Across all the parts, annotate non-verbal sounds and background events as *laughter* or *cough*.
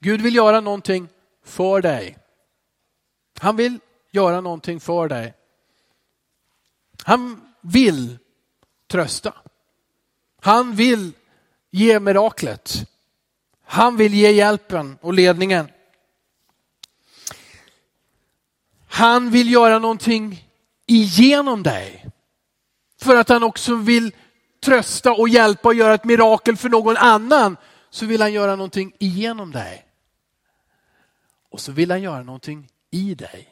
Gud vill göra någonting för dig. Han vill göra någonting för dig. Han vill trösta. Han vill ge miraklet. Han vill ge hjälpen och ledningen. Han vill göra någonting igenom dig. För att han också vill trösta och hjälpa och göra ett mirakel för någon annan så vill han göra någonting igenom dig. Och så vill han göra någonting i dig.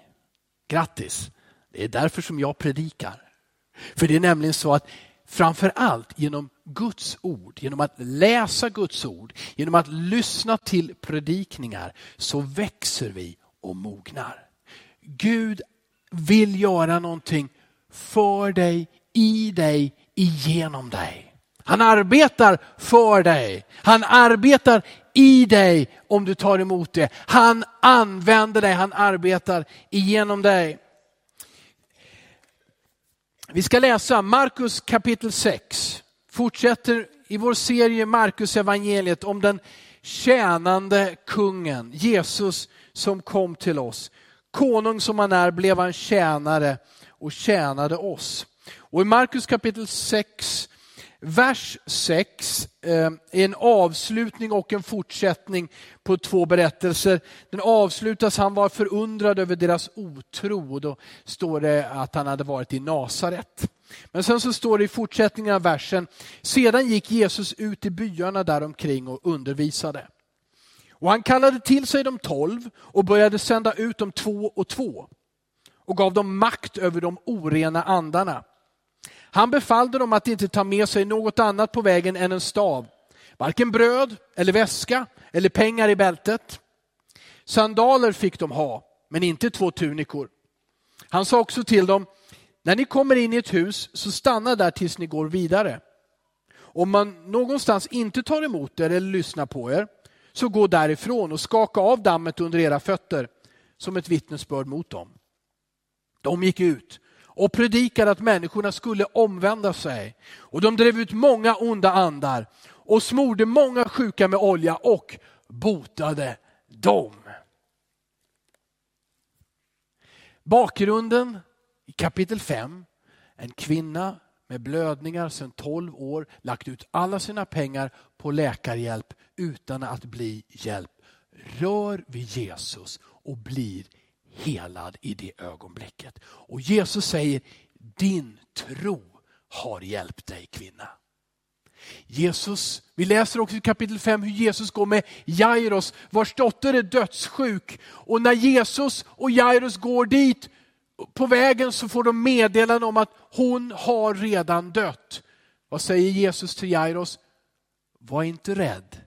Grattis! Det är därför som jag predikar. För det är nämligen så att framför allt genom Guds ord, genom att läsa Guds ord, genom att lyssna till predikningar så växer vi och mognar. Gud vill göra någonting för dig, i dig, igenom dig. Han arbetar för dig. Han arbetar i dig om du tar emot det. Han använder dig, han arbetar igenom dig. Vi ska läsa Markus kapitel 6. Fortsätter i vår serie Markus evangeliet om den tjänande kungen, Jesus som kom till oss. Konung som han är blev han tjänare och tjänade oss. Och i Markus kapitel 6, vers 6 är eh, en avslutning och en fortsättning på två berättelser. Den avslutas, han var förundrad över deras otro och då står det att han hade varit i Nasaret. Men sen så står det i fortsättningen av versen, sedan gick Jesus ut i byarna däromkring och undervisade. Och han kallade till sig de tolv och började sända ut dem två och två och gav dem makt över de orena andarna. Han befallde dem att inte ta med sig något annat på vägen än en stav, varken bröd eller väska eller pengar i bältet. Sandaler fick de ha, men inte två tunikor. Han sa också till dem, när ni kommer in i ett hus så stanna där tills ni går vidare. Om man någonstans inte tar emot er eller lyssnar på er, så gå därifrån och skaka av dammet under era fötter som ett vittnesbörd mot dem. De gick ut och predikade att människorna skulle omvända sig. Och de drev ut många onda andar och smorde många sjuka med olja och botade dem. Bakgrunden i kapitel 5, en kvinna med blödningar sedan 12 år lagt ut alla sina pengar på läkarhjälp utan att bli hjälp. Rör vid Jesus och blir helad i det ögonblicket. Och Jesus säger, din tro har hjälpt dig kvinna. Jesus, vi läser också i kapitel 5 hur Jesus går med Jairus vars dotter är dödssjuk. Och när Jesus och Jairus går dit, på vägen så får de meddelande om att hon har redan dött. Vad säger Jesus till Jairus? Var inte rädd,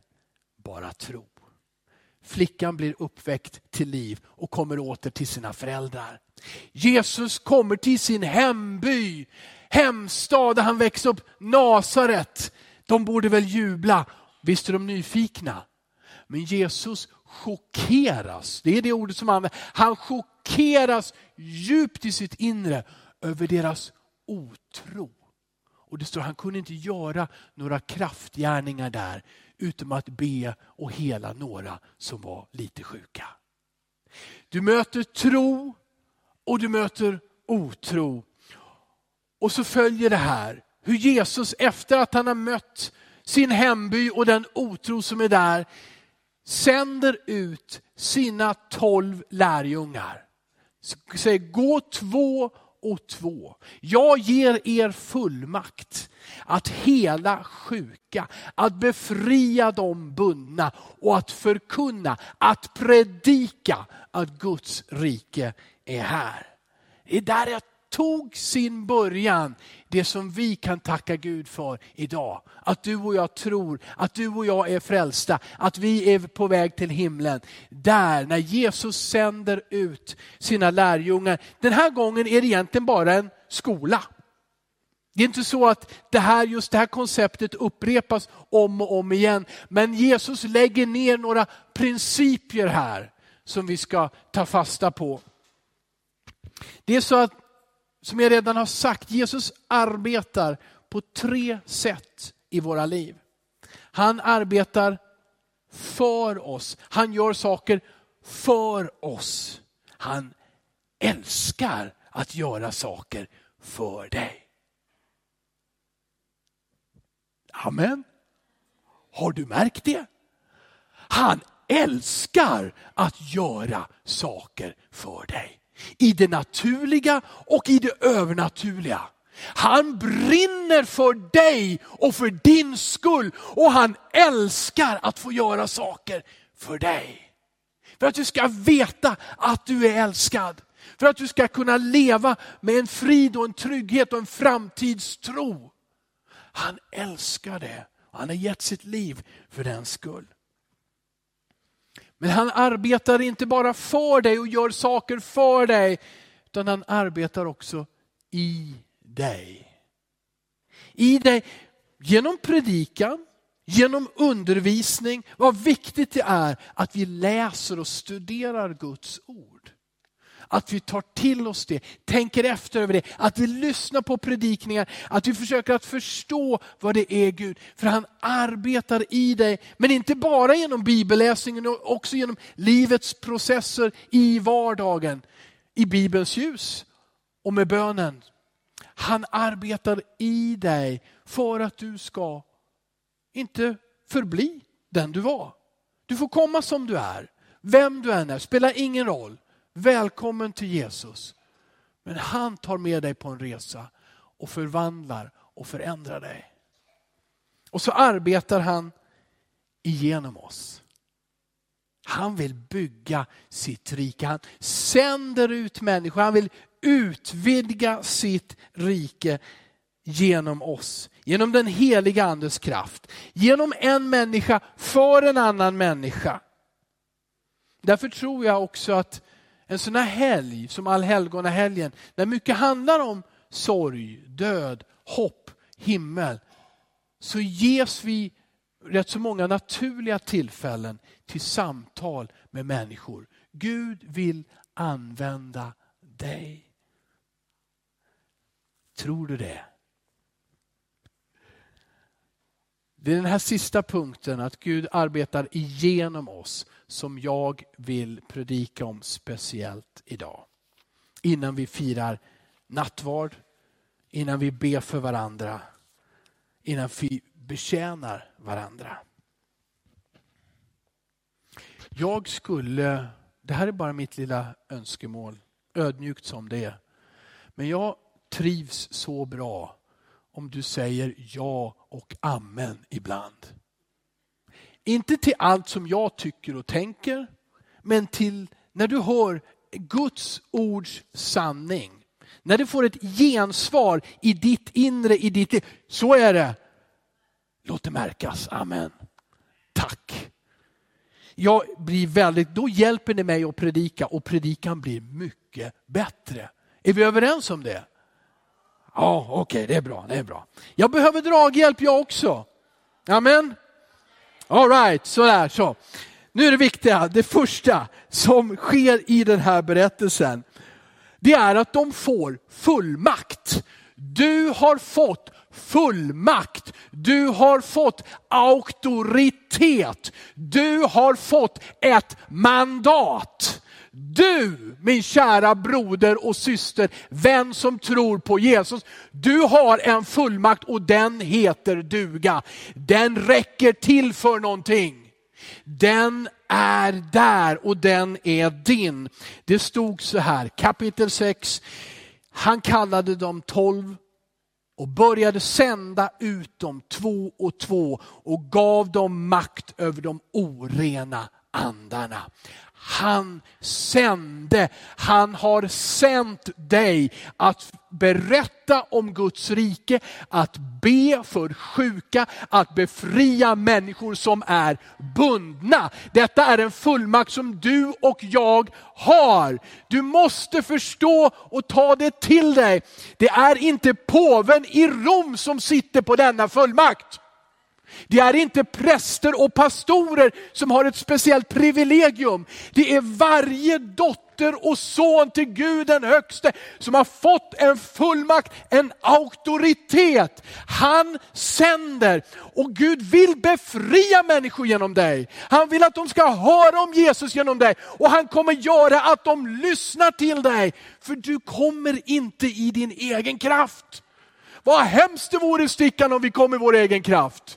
bara tro. Flickan blir uppväckt till liv och kommer åter till sina föräldrar. Jesus kommer till sin hemby, hemstad där han växte upp, Nasaret. De borde väl jubla, visst är de nyfikna. Men Jesus chockeras, det är det ordet som används. Han chockeras djupt i sitt inre över deras otro. Och det står han kunde inte göra några kraftgärningar där utom att be och hela några som var lite sjuka. Du möter tro och du möter otro. Och så följer det här hur Jesus efter att han har mött sin hemby och den otro som är där sänder ut sina tolv lärjungar. Säger gå två och två. Jag ger er fullmakt att hela sjuka, att befria de bundna och att förkunna, att predika att Guds rike är här. Det är där jag tog sin början, det som vi kan tacka Gud för idag. Att du och jag tror, att du och jag är frälsta, att vi är på väg till himlen. Där, när Jesus sänder ut sina lärjungar. Den här gången är det egentligen bara en skola. Det är inte så att det här, just det här konceptet upprepas om och om igen. Men Jesus lägger ner några principer här som vi ska ta fasta på. Det är så att, som jag redan har sagt, Jesus arbetar på tre sätt i våra liv. Han arbetar för oss. Han gör saker för oss. Han älskar att göra saker för dig. Amen. Har du märkt det? Han älskar att göra saker för dig. I det naturliga och i det övernaturliga. Han brinner för dig och för din skull och han älskar att få göra saker för dig. För att du ska veta att du är älskad. För att du ska kunna leva med en frid och en trygghet och en framtidstro. Han älskar det. Han har gett sitt liv för den skull. Men han arbetar inte bara för dig och gör saker för dig, utan han arbetar också i dig. I dig genom predikan, genom undervisning. Vad viktigt det är att vi läser och studerar Guds ord. Att vi tar till oss det, tänker efter över det, att vi lyssnar på predikningar, att vi försöker att förstå vad det är Gud. För han arbetar i dig, men inte bara genom bibelläsningen, utan också genom livets processer i vardagen. I Bibelns ljus och med bönen. Han arbetar i dig för att du ska inte förbli den du var. Du får komma som du är. Vem du än är, spelar ingen roll. Välkommen till Jesus. Men han tar med dig på en resa och förvandlar och förändrar dig. Och så arbetar han igenom oss. Han vill bygga sitt rike. Han sänder ut människor. Han vill utvidga sitt rike genom oss. Genom den heliga andes kraft. Genom en människa för en annan människa. Därför tror jag också att en sån här helg som allhelgonahelgen, när mycket handlar om sorg, död, hopp, himmel, så ges vi rätt så många naturliga tillfällen till samtal med människor. Gud vill använda dig. Tror du det? Det är den här sista punkten, att Gud arbetar igenom oss, som jag vill predika om speciellt idag. Innan vi firar nattvard, innan vi ber för varandra, innan vi betjänar varandra. Jag skulle, det här är bara mitt lilla önskemål, ödmjukt som det är. Men jag trivs så bra om du säger ja och amen ibland. Inte till allt som jag tycker och tänker, men till när du hör Guds ords sanning. När du får ett gensvar i ditt inre, i ditt Så är det. Låt det märkas. Amen. Tack. Jag blir väldigt, då hjälper ni mig att predika och predikan blir mycket bättre. Är vi överens om det? Ja, okej, okay, det är bra, det är bra. Jag behöver draghjälp jag också. Amen. All right, sådär så. Nu är det viktiga, det första som sker i den här berättelsen, det är att de får fullmakt. Du har fått fullmakt. Du har fått auktoritet. Du har fått ett mandat. Du, min kära broder och syster, vän som tror på Jesus, du har en fullmakt och den heter duga. Den räcker till för någonting. Den är där och den är din. Det stod så här, kapitel 6, han kallade dem tolv och började sända ut dem två och två och gav dem makt över de orena andarna han sände. Han har sänt dig att berätta om Guds rike, att be för sjuka, att befria människor som är bundna. Detta är en fullmakt som du och jag har. Du måste förstå och ta det till dig. Det är inte påven i Rom som sitter på denna fullmakt. Det är inte präster och pastorer som har ett speciellt privilegium. Det är varje dotter och son till Gud den högste som har fått en fullmakt, en auktoritet. Han sänder och Gud vill befria människor genom dig. Han vill att de ska höra om Jesus genom dig och han kommer göra att de lyssnar till dig. För du kommer inte i din egen kraft. Vad hemskt det vore stickan om vi kom i vår egen kraft.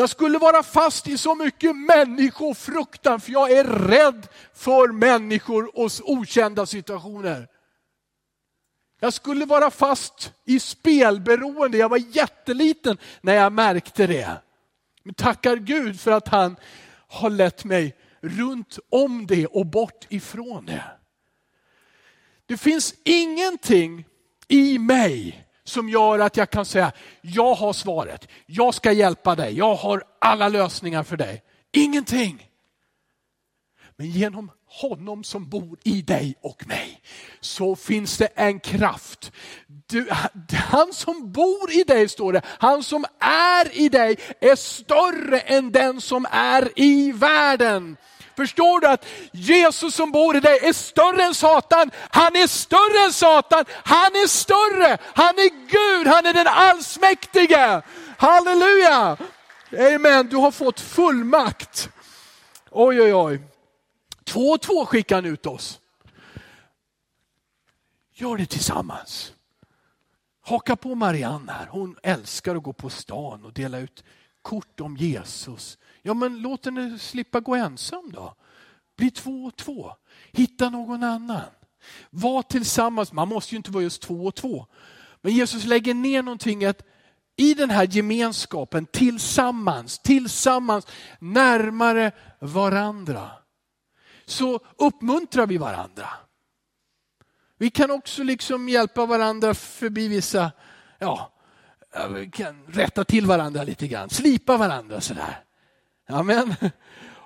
Jag skulle vara fast i så mycket människofruktan för jag är rädd för människor och okända situationer. Jag skulle vara fast i spelberoende. Jag var jätteliten när jag märkte det. Men tackar Gud för att han har lett mig runt om det och bort ifrån det. Det finns ingenting i mig som gör att jag kan säga, jag har svaret, jag ska hjälpa dig, jag har alla lösningar för dig. Ingenting. Men genom honom som bor i dig och mig så finns det en kraft. Du, han som bor i dig, står det, han som är i dig är större än den som är i världen. Förstår du att Jesus som bor i dig är större än Satan? Han är större än Satan. Han är större. Han är Gud. Han är den allsmäktige. Halleluja! Amen, du har fått fullmakt. Oj, oj, oj. Två och två skickar han ut oss. Gör det tillsammans. Haka på Marianne här. Hon älskar att gå på stan och dela ut kort om Jesus. Ja, men låt henne slippa gå ensam då. Bli två och två. Hitta någon annan. Var tillsammans. Man måste ju inte vara just två och två. Men Jesus lägger ner någonting att i den här gemenskapen tillsammans, tillsammans närmare varandra. Så uppmuntrar vi varandra. Vi kan också liksom hjälpa varandra förbi vissa, ja, vi kan rätta till varandra lite grann, slipa varandra sådär. Amen.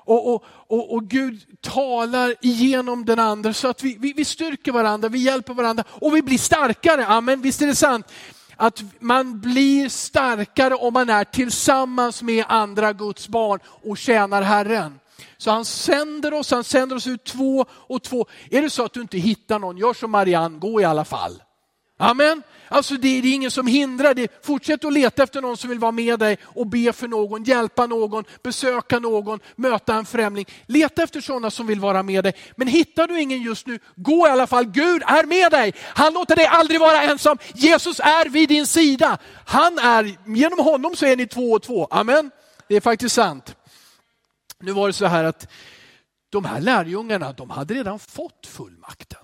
Och, och, och, och, Gud talar igenom den andra så att vi, vi, vi styrker varandra, vi hjälper varandra och vi blir starkare. Amen, visst är det sant? Att man blir starkare om man är tillsammans med andra Guds barn och tjänar Herren. Så han sänder oss, han sänder oss ut två och två. Är det så att du inte hittar någon, gör som Marianne, gå i alla fall. Amen. Alltså det, är ingen som hindrar dig. Fortsätt att leta efter någon som vill vara med dig och be för någon, hjälpa någon, besöka någon, möta en främling. Leta efter sådana som vill vara med dig. Men hittar du ingen just nu, gå i alla fall. Gud är med dig. Han låter dig aldrig vara ensam. Jesus är vid din sida. Han är, genom honom så är ni två och två. Amen. Det är faktiskt sant. Nu var det så här att de här lärjungarna, de hade redan fått fullmakten.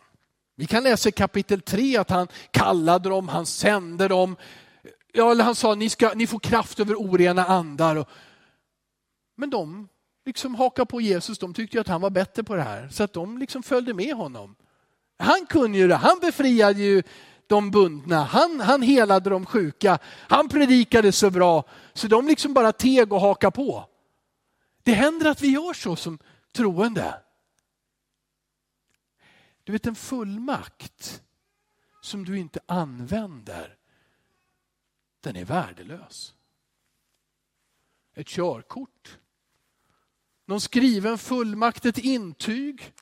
Vi kan läsa i kapitel 3 att han kallade dem, han sände dem. Ja, eller han sa, ni, ska, ni får kraft över orena andar. Men de liksom hakade på Jesus, de tyckte att han var bättre på det här. Så att de liksom följde med honom. Han kunde ju det, han befriade ju de bundna, han, han helade de sjuka, han predikade så bra. Så de liksom bara teg och hakade på. Det händer att vi gör så som troende. Du vet en fullmakt som du inte använder, den är värdelös. Ett körkort, någon skriven fullmakt, ett intyg,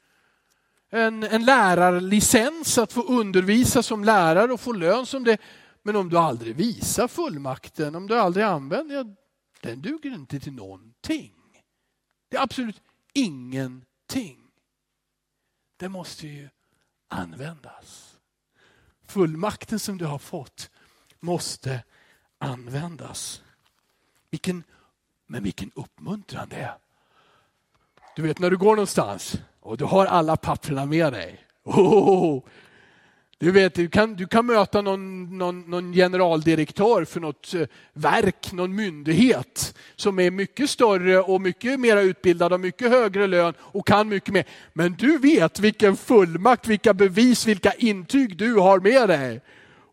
en, en lärarlicens att få undervisa som lärare och få lön som det. Men om du aldrig visar fullmakten, om du aldrig använder den, den duger inte till någonting. Det är absolut ingenting. Det måste ju användas. Fullmakten som du har fått måste användas. Vilken, men vilken uppmuntran det är. Du vet när du går någonstans och du har alla papperna med dig. Oh, du vet, du kan, du kan möta någon, någon, någon generaldirektör för något eh, verk, någon myndighet som är mycket större och mycket mer utbildad och mycket högre lön och kan mycket mer. Men du vet vilken fullmakt, vilka bevis, vilka intyg du har med dig.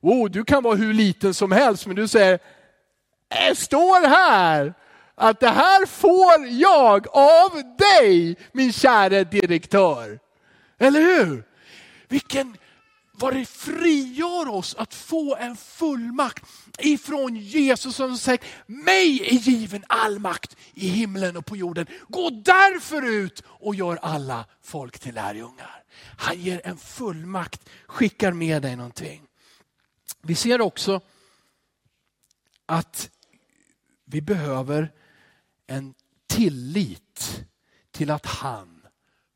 Oh, du kan vara hur liten som helst men du säger, det står här att det här får jag av dig min kära direktör. Eller hur? Vilken vad det frigör oss att få en fullmakt ifrån Jesus som säger, mig är given all makt i himlen och på jorden. Gå därför ut och gör alla folk till lärjungar. Han ger en fullmakt, skickar med dig någonting. Vi ser också att vi behöver en tillit till att han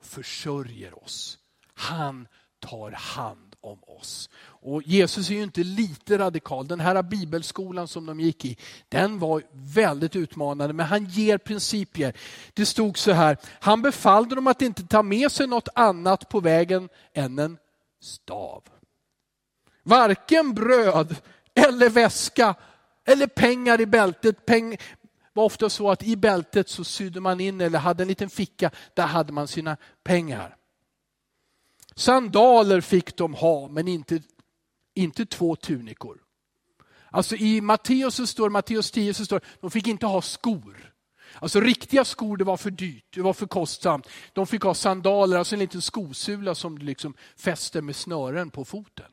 försörjer oss. Han tar hand om oss. Och Jesus är ju inte lite radikal. Den här bibelskolan som de gick i, den var väldigt utmanande, men han ger principer. Det stod så här, han befallde dem att inte ta med sig något annat på vägen än en stav. Varken bröd eller väska eller pengar i bältet. Peng, var ofta så att i bältet så sydde man in eller hade en liten ficka, där hade man sina pengar. Sandaler fick de ha, men inte, inte två tunikor. Alltså i Matteus så står, Matteus 10 så står de fick inte ha skor. Alltså riktiga skor det var för dyrt, det var för kostsamt. De fick ha sandaler, alltså en liten skosula som du liksom fäster med snören på foten.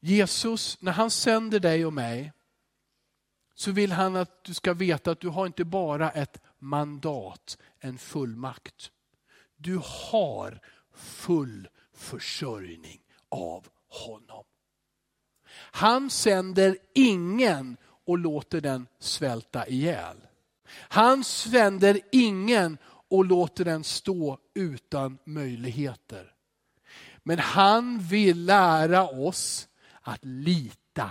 Jesus, när han sänder dig och mig, så vill han att du ska veta att du har inte bara ett mandat, en fullmakt. Du har full försörjning av honom. Han sänder ingen och låter den svälta ihjäl. Han sänder ingen och låter den stå utan möjligheter. Men han vill lära oss att lita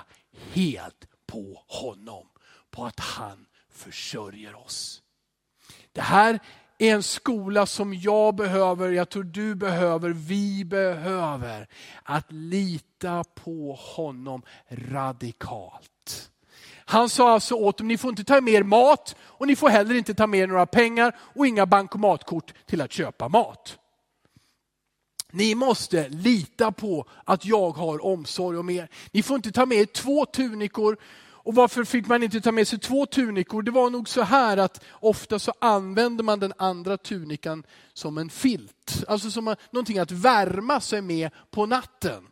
helt på honom. På att han försörjer oss. Det här är en skola som jag behöver, jag tror du behöver, vi behöver. Att lita på honom radikalt. Han sa alltså åt dem, ni får inte ta med er mat och ni får heller inte ta med er några pengar och inga bankomatkort till att köpa mat. Ni måste lita på att jag har omsorg om er. Ni får inte ta med er två tunikor och varför fick man inte ta med sig två tunikor? Det var nog så här att ofta så använde man den andra tunikan som en filt. Alltså som någonting att värma sig med på natten.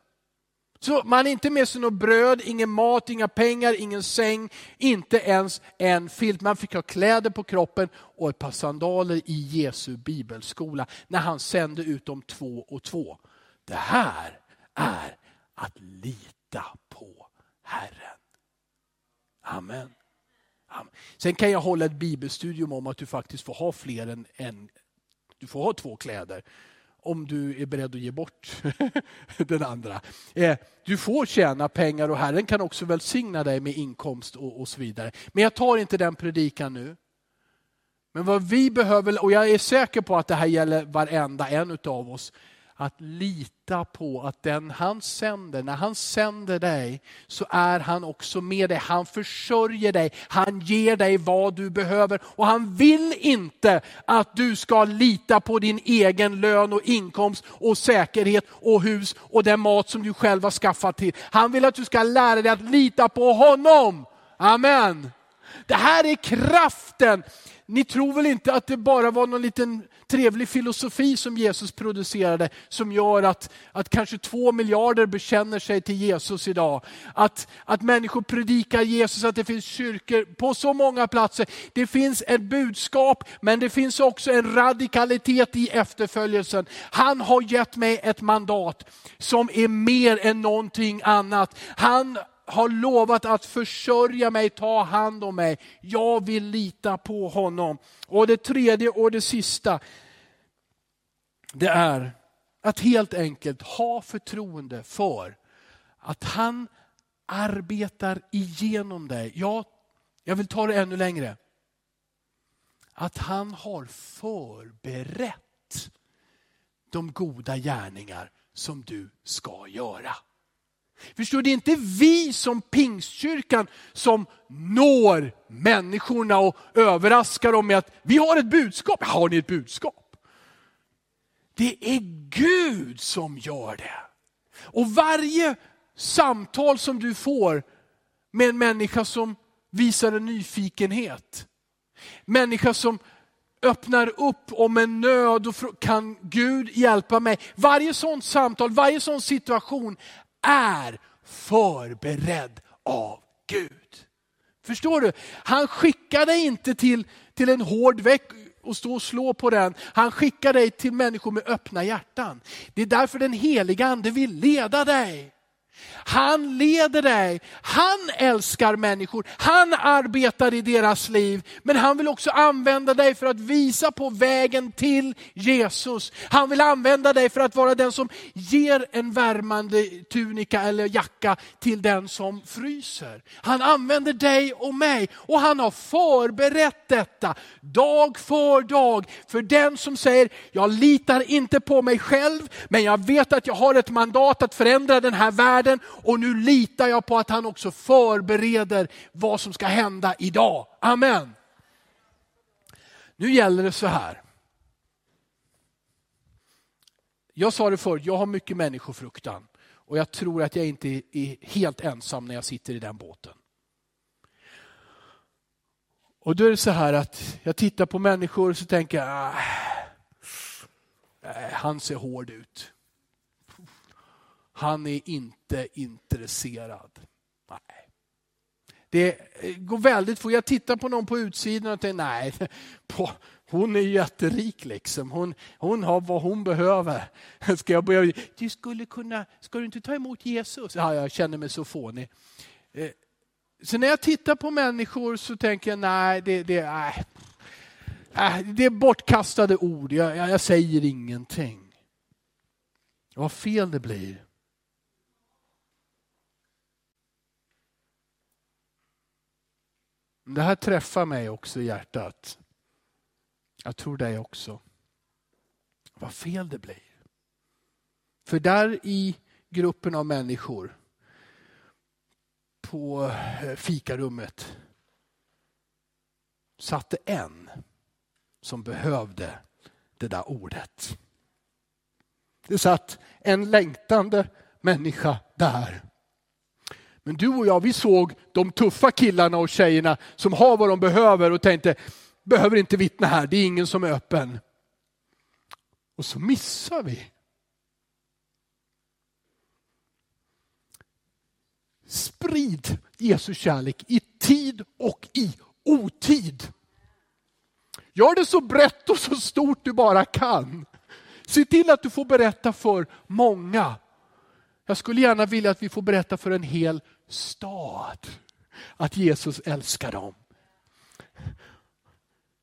Så man är inte med sig något bröd, ingen mat, inga pengar, ingen säng, inte ens en filt. Man fick ha kläder på kroppen och ett par sandaler i Jesu bibelskola när han sände ut dem två och två. Det här är att lita på Herren. Amen. Amen. Sen kan jag hålla ett bibelstudium om att du faktiskt får ha fler än en. Du får ha två kläder om du är beredd att ge bort *laughs* den andra. Eh, du får tjäna pengar och Herren kan också välsigna dig med inkomst och, och så vidare. Men jag tar inte den predikan nu. Men vad vi behöver, och jag är säker på att det här gäller varenda en av oss, att lita på att den han sänder, när han sänder dig så är han också med dig. Han försörjer dig, han ger dig vad du behöver och han vill inte att du ska lita på din egen lön och inkomst och säkerhet och hus och den mat som du själv har skaffat till. Han vill att du ska lära dig att lita på honom. Amen. Det här är kraften ni tror väl inte att det bara var någon liten trevlig filosofi som Jesus producerade som gör att, att kanske två miljarder bekänner sig till Jesus idag. Att, att människor predikar Jesus, att det finns kyrkor på så många platser. Det finns ett budskap men det finns också en radikalitet i efterföljelsen. Han har gett mig ett mandat som är mer än någonting annat. Han har lovat att försörja mig, ta hand om mig. Jag vill lita på honom. Och det tredje och det sista, det är att helt enkelt ha förtroende för att han arbetar igenom dig. Ja, jag vill ta det ännu längre. Att han har förberett de goda gärningar som du ska göra. Förstår det är inte vi som pingstkyrkan som når människorna och överraskar dem med att vi har ett budskap. Har ni ett budskap? Det är Gud som gör det. Och varje samtal som du får med en människa som visar en nyfikenhet, människa som öppnar upp om en nöd och kan Gud hjälpa mig? Varje sånt samtal, varje sån situation är förberedd av Gud. Förstår du? Han skickar dig inte till, till en hård vägg och stå och slå på den. Han skickar dig till människor med öppna hjärtan. Det är därför den heliga ande vill leda dig. Han leder dig, han älskar människor, han arbetar i deras liv. Men han vill också använda dig för att visa på vägen till Jesus. Han vill använda dig för att vara den som ger en värmande tunika eller jacka till den som fryser. Han använder dig och mig och han har förberett detta dag för dag. För den som säger, jag litar inte på mig själv, men jag vet att jag har ett mandat att förändra den här världen och nu litar jag på att han också förbereder vad som ska hända idag. Amen. Nu gäller det så här. Jag sa det förut, jag har mycket människofruktan och jag tror att jag inte är helt ensam när jag sitter i den båten. Och då är det så här att jag tittar på människor och så tänker jag, ah, eh, han ser hård ut. Han är inte intresserad. Nej. Det går väldigt fort. Jag tittar på någon på utsidan och tänker, nej, *laughs* på, hon är jätterik liksom. Hon, hon har vad hon behöver. *laughs* Ska jag börja, du skulle kunna, ska du inte ta emot Jesus? Ja, jag känner mig så fånig. Eh, så när jag tittar på människor så tänker jag, nej, det, det, nej. Äh, det är bortkastade ord. Jag, jag, jag säger ingenting. Vad fel det blir. Det här träffar mig också i hjärtat. Jag tror dig också. Vad fel det blir. För där i gruppen av människor på eh, fikarummet satt det en som behövde det där ordet. Det satt en längtande människa där men du och jag, vi såg de tuffa killarna och tjejerna som har vad de behöver och tänkte, behöver inte vittna här, det är ingen som är öppen. Och så missar vi. Sprid Jesu kärlek i tid och i otid. Gör det så brett och så stort du bara kan. Se till att du får berätta för många. Jag skulle gärna vilja att vi får berätta för en hel stad att Jesus älskar dem.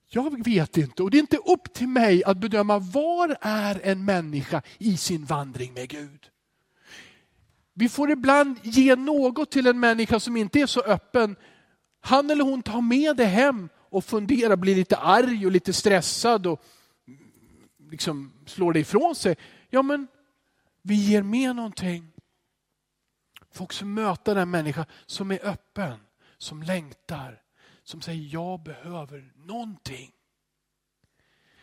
Jag vet inte och det är inte upp till mig att bedöma var är en människa i sin vandring med Gud. Vi får ibland ge något till en människa som inte är så öppen. Han eller hon tar med det hem och funderar, blir lite arg och lite stressad och liksom slår det ifrån sig. Ja men vi ger med någonting. Få också möta den människa som är öppen, som längtar, som säger jag behöver någonting.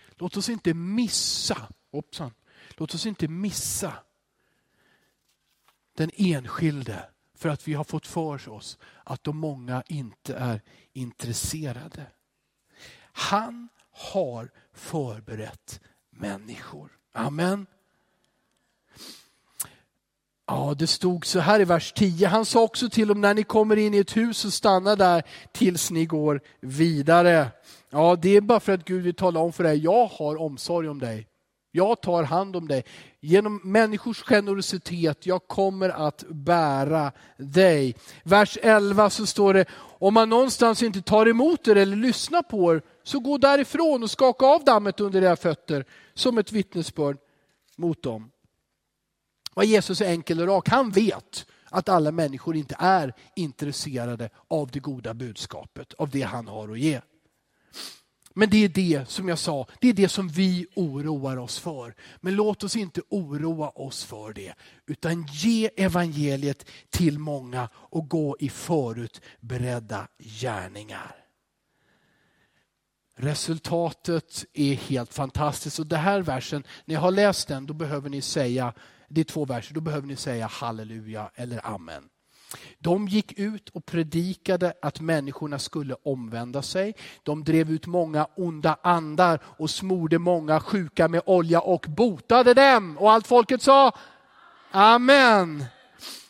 Låt oss inte missa, hoppsan, låt oss inte missa den enskilde för att vi har fått för oss att de många inte är intresserade. Han har förberett människor. Amen. Ja, det stod så här i vers 10. Han sa också till dem, när ni kommer in i ett hus så stanna där tills ni går vidare. Ja, det är bara för att Gud vill tala om för dig, jag har omsorg om dig. Jag tar hand om dig. Genom människors generositet, jag kommer att bära dig. Vers 11 så står det, om man någonstans inte tar emot er eller lyssnar på er, så gå därifrån och skaka av dammet under era fötter som ett vittnesbörd mot dem var Jesus är enkel och rak. Han vet att alla människor inte är intresserade av det goda budskapet, av det han har att ge. Men det är det som jag sa, det är det som vi oroar oss för. Men låt oss inte oroa oss för det, utan ge evangeliet till många och gå i förutberedda gärningar. Resultatet är helt fantastiskt och den här versen, när jag har läst den, då behöver ni säga det är två verser, då behöver ni säga halleluja eller amen. De gick ut och predikade att människorna skulle omvända sig. De drev ut många onda andar och smorde många sjuka med olja och botade dem. Och allt folket sa Amen.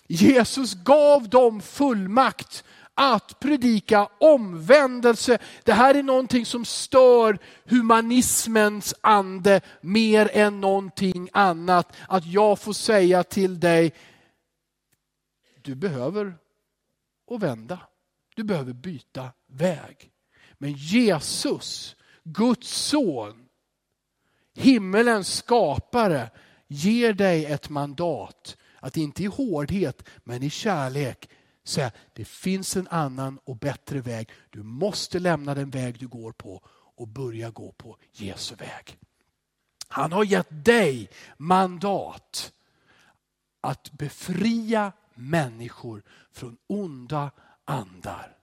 Jesus gav dem fullmakt att predika omvändelse. Det här är någonting som stör humanismens ande mer än någonting annat. Att jag får säga till dig, du behöver att vända. Du behöver byta väg. Men Jesus, Guds son, himmelens skapare, ger dig ett mandat att inte i hårdhet men i kärlek säga det finns en annan och bättre väg. Du måste lämna den väg du går på och börja gå på Jesu väg. Han har gett dig mandat att befria människor från onda andar.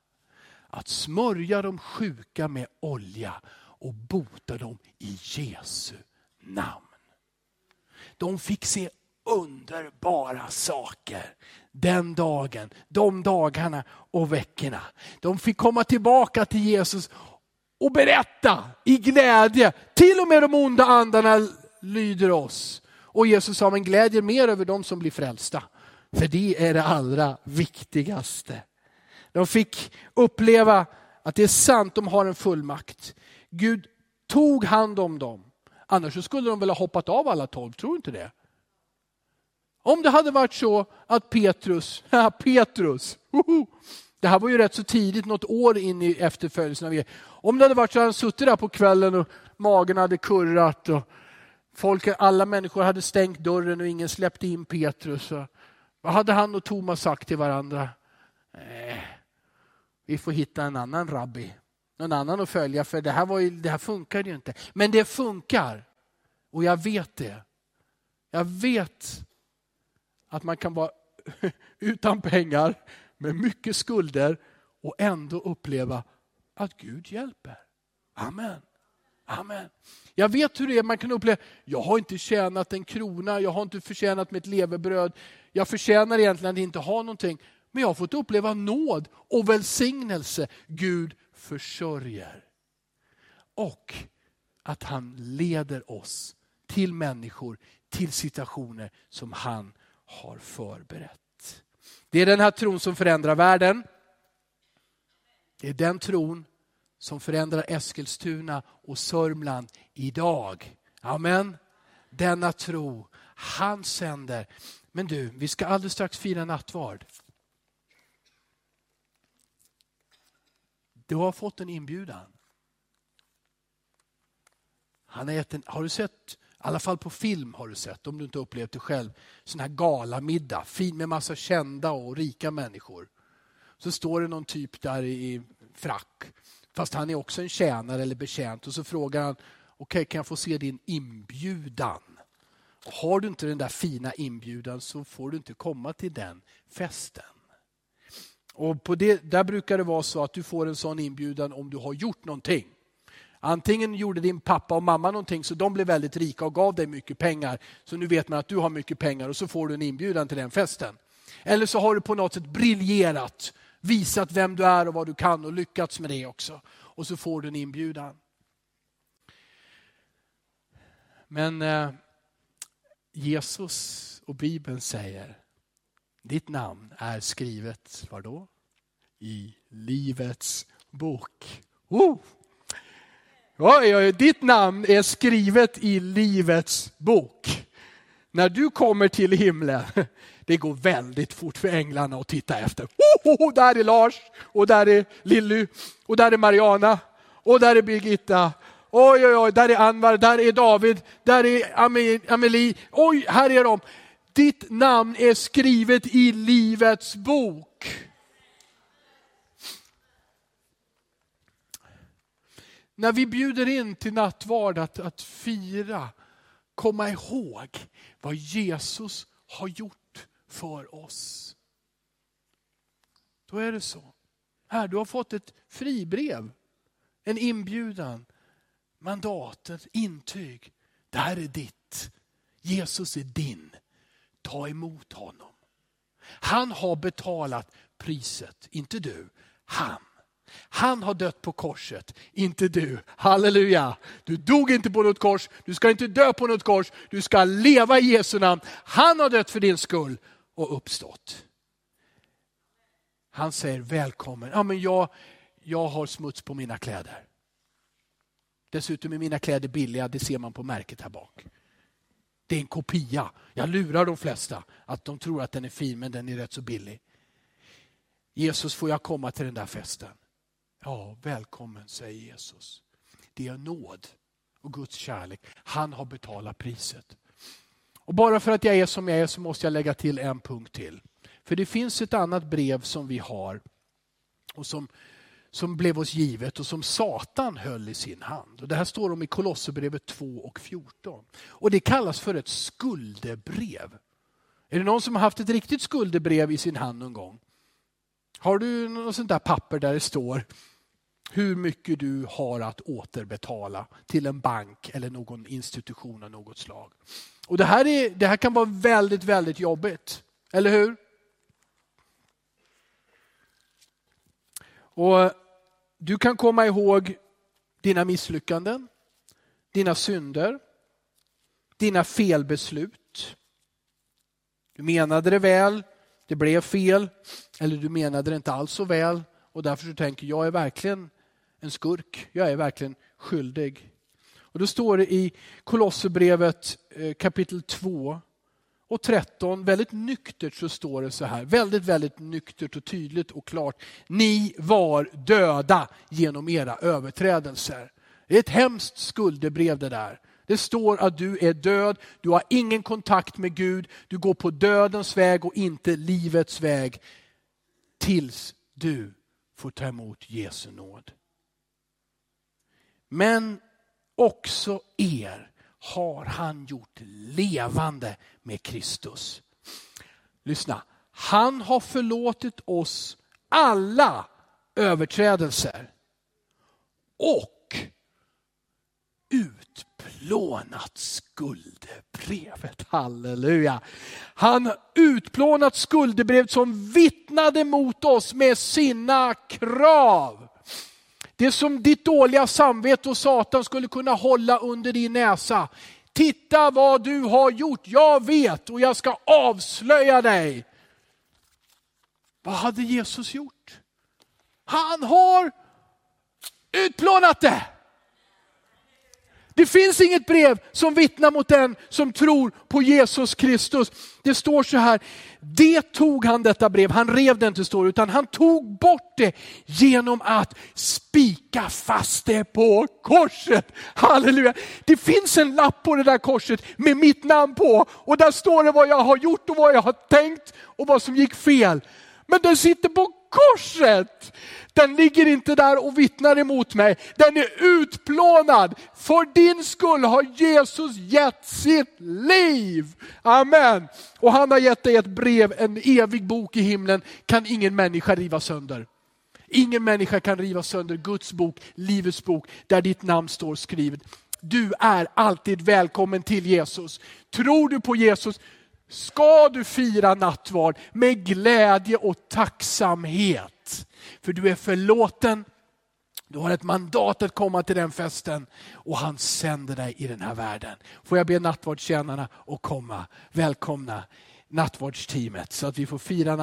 Att smörja de sjuka med olja och bota dem i Jesu namn. De fick se underbara saker den dagen, de dagarna och veckorna. De fick komma tillbaka till Jesus och berätta i glädje. Till och med de onda andarna lyder oss. Och Jesus sa, men glädjer mer över de som blir frälsta. För det är det allra viktigaste. De fick uppleva att det är sant, de har en fullmakt. Gud tog hand om dem. Annars skulle de väl ha hoppat av alla tolv, tror du inte det? Om det hade varit så att Petrus, *laughs* Petrus, woho, det här var ju rätt så tidigt, något år in i efterföljelsen av er. Om det hade varit så att han suttit där på kvällen och magen hade kurrat och folk, alla människor hade stängt dörren och ingen släppte in Petrus. Vad hade han och Thomas sagt till varandra? Eh, vi får hitta en annan rabbi, någon annan att följa för det här, var ju, det här funkade ju inte. Men det funkar och jag vet det. Jag vet att man kan vara *laughs* utan pengar med mycket skulder och ändå uppleva att Gud hjälper. Amen. Amen. Jag vet hur det är, man kan uppleva, jag har inte tjänat en krona, jag har inte förtjänat mitt levebröd, jag förtjänar egentligen att inte ha någonting. Men jag har fått uppleva nåd och välsignelse. Gud försörjer. Och att han leder oss till människor, till situationer som han har förberett. Det är den här tron som förändrar världen. Det är den tron som förändrar Eskilstuna och Sörmland idag. Amen. Denna tro, han sänder. Men du, vi ska alldeles strax fira nattvard. Du har fått en inbjudan. Han har, gett en, har du sett i alla fall på film har du sett, om du inte upplevt det själv, sån här galamiddag, fin med massa kända och rika människor. Så står det någon typ där i frack, fast han är också en tjänare eller betjänt och så frågar han, okej okay, kan jag få se din inbjudan? Och har du inte den där fina inbjudan så får du inte komma till den festen. Och på det, där brukar det vara så att du får en sån inbjudan om du har gjort någonting. Antingen gjorde din pappa och mamma någonting så de blev väldigt rika och gav dig mycket pengar. Så nu vet man att du har mycket pengar och så får du en inbjudan till den festen. Eller så har du på något sätt briljerat, visat vem du är och vad du kan och lyckats med det också. Och så får du en inbjudan. Men eh, Jesus och Bibeln säger, ditt namn är skrivet, var då? I Livets bok. Oh! Oj, oj, ditt namn är skrivet i Livets bok. När du kommer till himlen, *laughs* det går väldigt fort för änglarna att titta efter. Oh, oh, oh, där är Lars, och där är Lilly, och där är Mariana, och där är Birgitta. Oj, oj, oj, där är Anvar, där är David, där är Amelie. Oj, här är de. Ditt namn är skrivet i Livets bok. När vi bjuder in till nattvard att, att fira, komma ihåg vad Jesus har gjort för oss. Då är det så. Här, du har fått ett fribrev, en inbjudan, mandatet, intyg. Det här är ditt. Jesus är din. Ta emot honom. Han har betalat priset, inte du, han. Han har dött på korset, inte du. Halleluja! Du dog inte på något kors, du ska inte dö på något kors, du ska leva i Jesu namn. Han har dött för din skull och uppstått. Han säger välkommen. Ja, men jag, jag har smuts på mina kläder. Dessutom är mina kläder billiga, det ser man på märket här bak. Det är en kopia. Jag lurar de flesta att de tror att den är fin men den är rätt så billig. Jesus, får jag komma till den där festen? Ja, välkommen, säger Jesus. Det är nåd och Guds kärlek. Han har betalat priset. Och Bara för att jag är som jag är så måste jag lägga till en punkt till. För det finns ett annat brev som vi har och som, som blev oss givet och som Satan höll i sin hand. Och det här står om i Kolosserbrevet 2 och 14. Och det kallas för ett skuldebrev. Är det någon som har haft ett riktigt skuldebrev i sin hand någon gång? Har du något sånt där papper där det står hur mycket du har att återbetala till en bank eller någon institution av något slag. Och det här, är, det här kan vara väldigt, väldigt jobbigt. Eller hur? Och Du kan komma ihåg dina misslyckanden, dina synder, dina felbeslut. Du menade det väl, det blev fel, eller du menade det inte alls så väl och därför så tänker jag är verkligen en skurk, jag är verkligen skyldig. Och Då står det i Kolosserbrevet eh, kapitel 2 och 13, väldigt nyktert så står det så här, väldigt, väldigt nyktert och tydligt och klart. Ni var döda genom era överträdelser. Det är ett hemskt skuldebrev det där. Det står att du är död, du har ingen kontakt med Gud, du går på dödens väg och inte livets väg. Tills du får ta emot Jesu nåd. Men också er har han gjort levande med Kristus. Lyssna, han har förlåtit oss alla överträdelser och utplånat skuldebrevet. Halleluja. Han har utplånat skuldebrevet som vittnade mot oss med sina krav. Det som ditt dåliga samvete och Satan skulle kunna hålla under din näsa. Titta vad du har gjort, jag vet och jag ska avslöja dig. Vad hade Jesus gjort? Han har utplånat det. Det finns inget brev som vittnar mot den som tror på Jesus Kristus. Det står så här, det tog han detta brev, han rev det inte står utan han tog bort det genom att spika fast det på korset. Halleluja! Det finns en lapp på det där korset med mitt namn på och där står det vad jag har gjort och vad jag har tänkt och vad som gick fel. Men den sitter på korset. Den ligger inte där och vittnar emot mig. Den är utplånad. För din skull har Jesus gett sitt liv. Amen. Och han har gett dig ett brev, en evig bok i himlen kan ingen människa riva sönder. Ingen människa kan riva sönder Guds bok, Livets bok, där ditt namn står skrivet. Du är alltid välkommen till Jesus. Tror du på Jesus, ska du fira nattvard med glädje och tacksamhet. För du är förlåten, du har ett mandat att komma till den festen och han sänder dig i den här världen. Får jag be nattvardstjänarna att komma, välkomna nattvardsteamet så att vi får fira